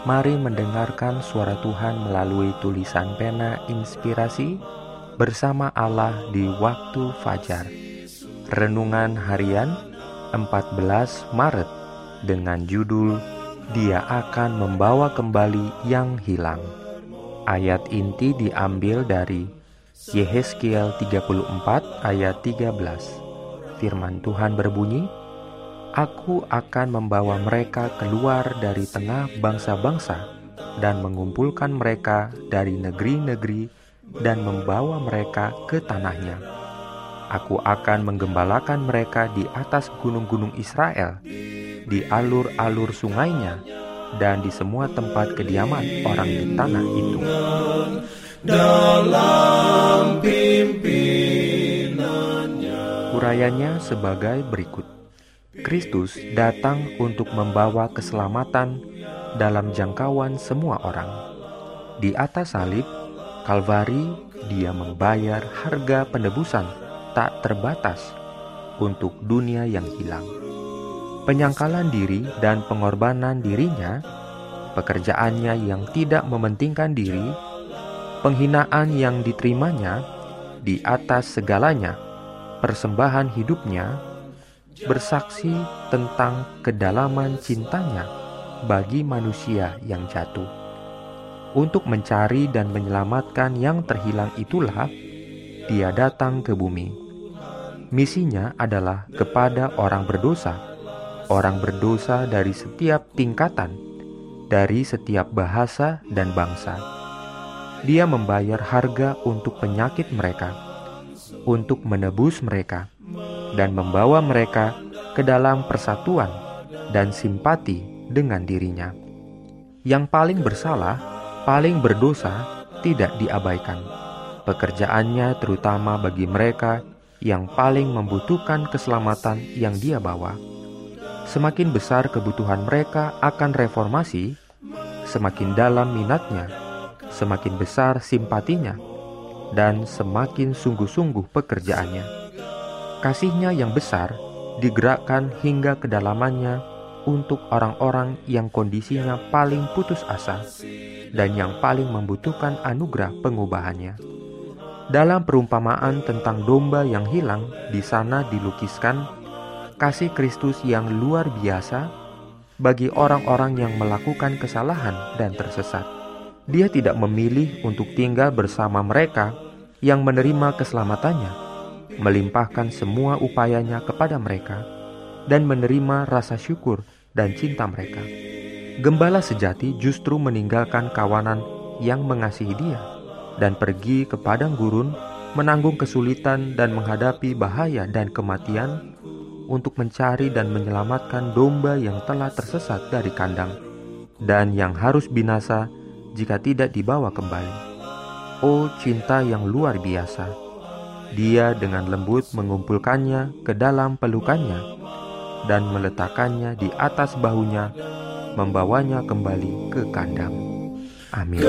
Mari mendengarkan suara Tuhan melalui tulisan pena inspirasi bersama Allah di waktu fajar. Renungan harian 14 Maret dengan judul Dia akan membawa kembali yang hilang. Ayat inti diambil dari Yehezkiel 34 ayat 13. Firman Tuhan berbunyi, Aku akan membawa mereka keluar dari tengah bangsa-bangsa dan mengumpulkan mereka dari negeri-negeri dan membawa mereka ke tanahnya. Aku akan menggembalakan mereka di atas gunung-gunung Israel, di alur-alur sungainya, dan di semua tempat kediaman orang di tanah itu. Dalam. Urayanya sebagai berikut. Kristus datang untuk membawa keselamatan dalam jangkauan semua orang. Di atas salib, Kalvari, Dia membayar harga penebusan tak terbatas untuk dunia yang hilang. Penyangkalan diri dan pengorbanan dirinya, pekerjaannya yang tidak mementingkan diri, penghinaan yang diterimanya di atas segalanya, persembahan hidupnya bersaksi tentang kedalaman cintanya bagi manusia yang jatuh. Untuk mencari dan menyelamatkan yang terhilang itulah dia datang ke bumi. Misinya adalah kepada orang berdosa, orang berdosa dari setiap tingkatan, dari setiap bahasa dan bangsa. Dia membayar harga untuk penyakit mereka, untuk menebus mereka dan membawa mereka ke dalam persatuan dan simpati dengan dirinya. Yang paling bersalah, paling berdosa, tidak diabaikan. Pekerjaannya terutama bagi mereka yang paling membutuhkan keselamatan yang dia bawa. Semakin besar kebutuhan mereka akan reformasi, semakin dalam minatnya, semakin besar simpatinya, dan semakin sungguh-sungguh pekerjaannya Kasihnya yang besar digerakkan hingga kedalamannya untuk orang-orang yang kondisinya paling putus asa dan yang paling membutuhkan anugerah pengubahannya. Dalam perumpamaan tentang domba yang hilang, di sana dilukiskan kasih Kristus yang luar biasa bagi orang-orang yang melakukan kesalahan dan tersesat. Dia tidak memilih untuk tinggal bersama mereka yang menerima keselamatannya, melimpahkan semua upayanya kepada mereka, dan menerima rasa syukur dan cinta mereka. Gembala sejati justru meninggalkan kawanan yang mengasihi dia dan pergi ke padang gurun menanggung kesulitan dan menghadapi bahaya dan kematian untuk mencari dan menyelamatkan domba yang telah tersesat dari kandang dan yang harus binasa jika tidak dibawa kembali. Oh cinta yang luar biasa! Dia dengan lembut mengumpulkannya ke dalam pelukannya dan meletakkannya di atas bahunya, membawanya kembali ke kandang. Amin.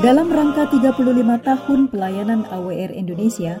Dalam rangka 35 tahun pelayanan AWR Indonesia,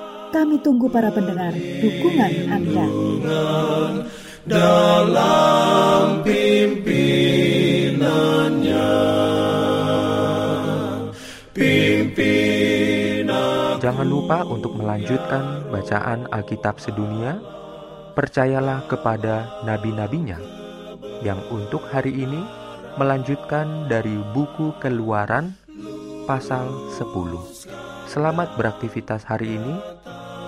Kami tunggu para pendengar dukungan Anda. Dalam pimpinannya, pimpinan Jangan lupa untuk melanjutkan bacaan Alkitab sedunia. Percayalah kepada nabi-nabinya yang untuk hari ini melanjutkan dari buku Keluaran pasal 10. Selamat beraktivitas hari ini.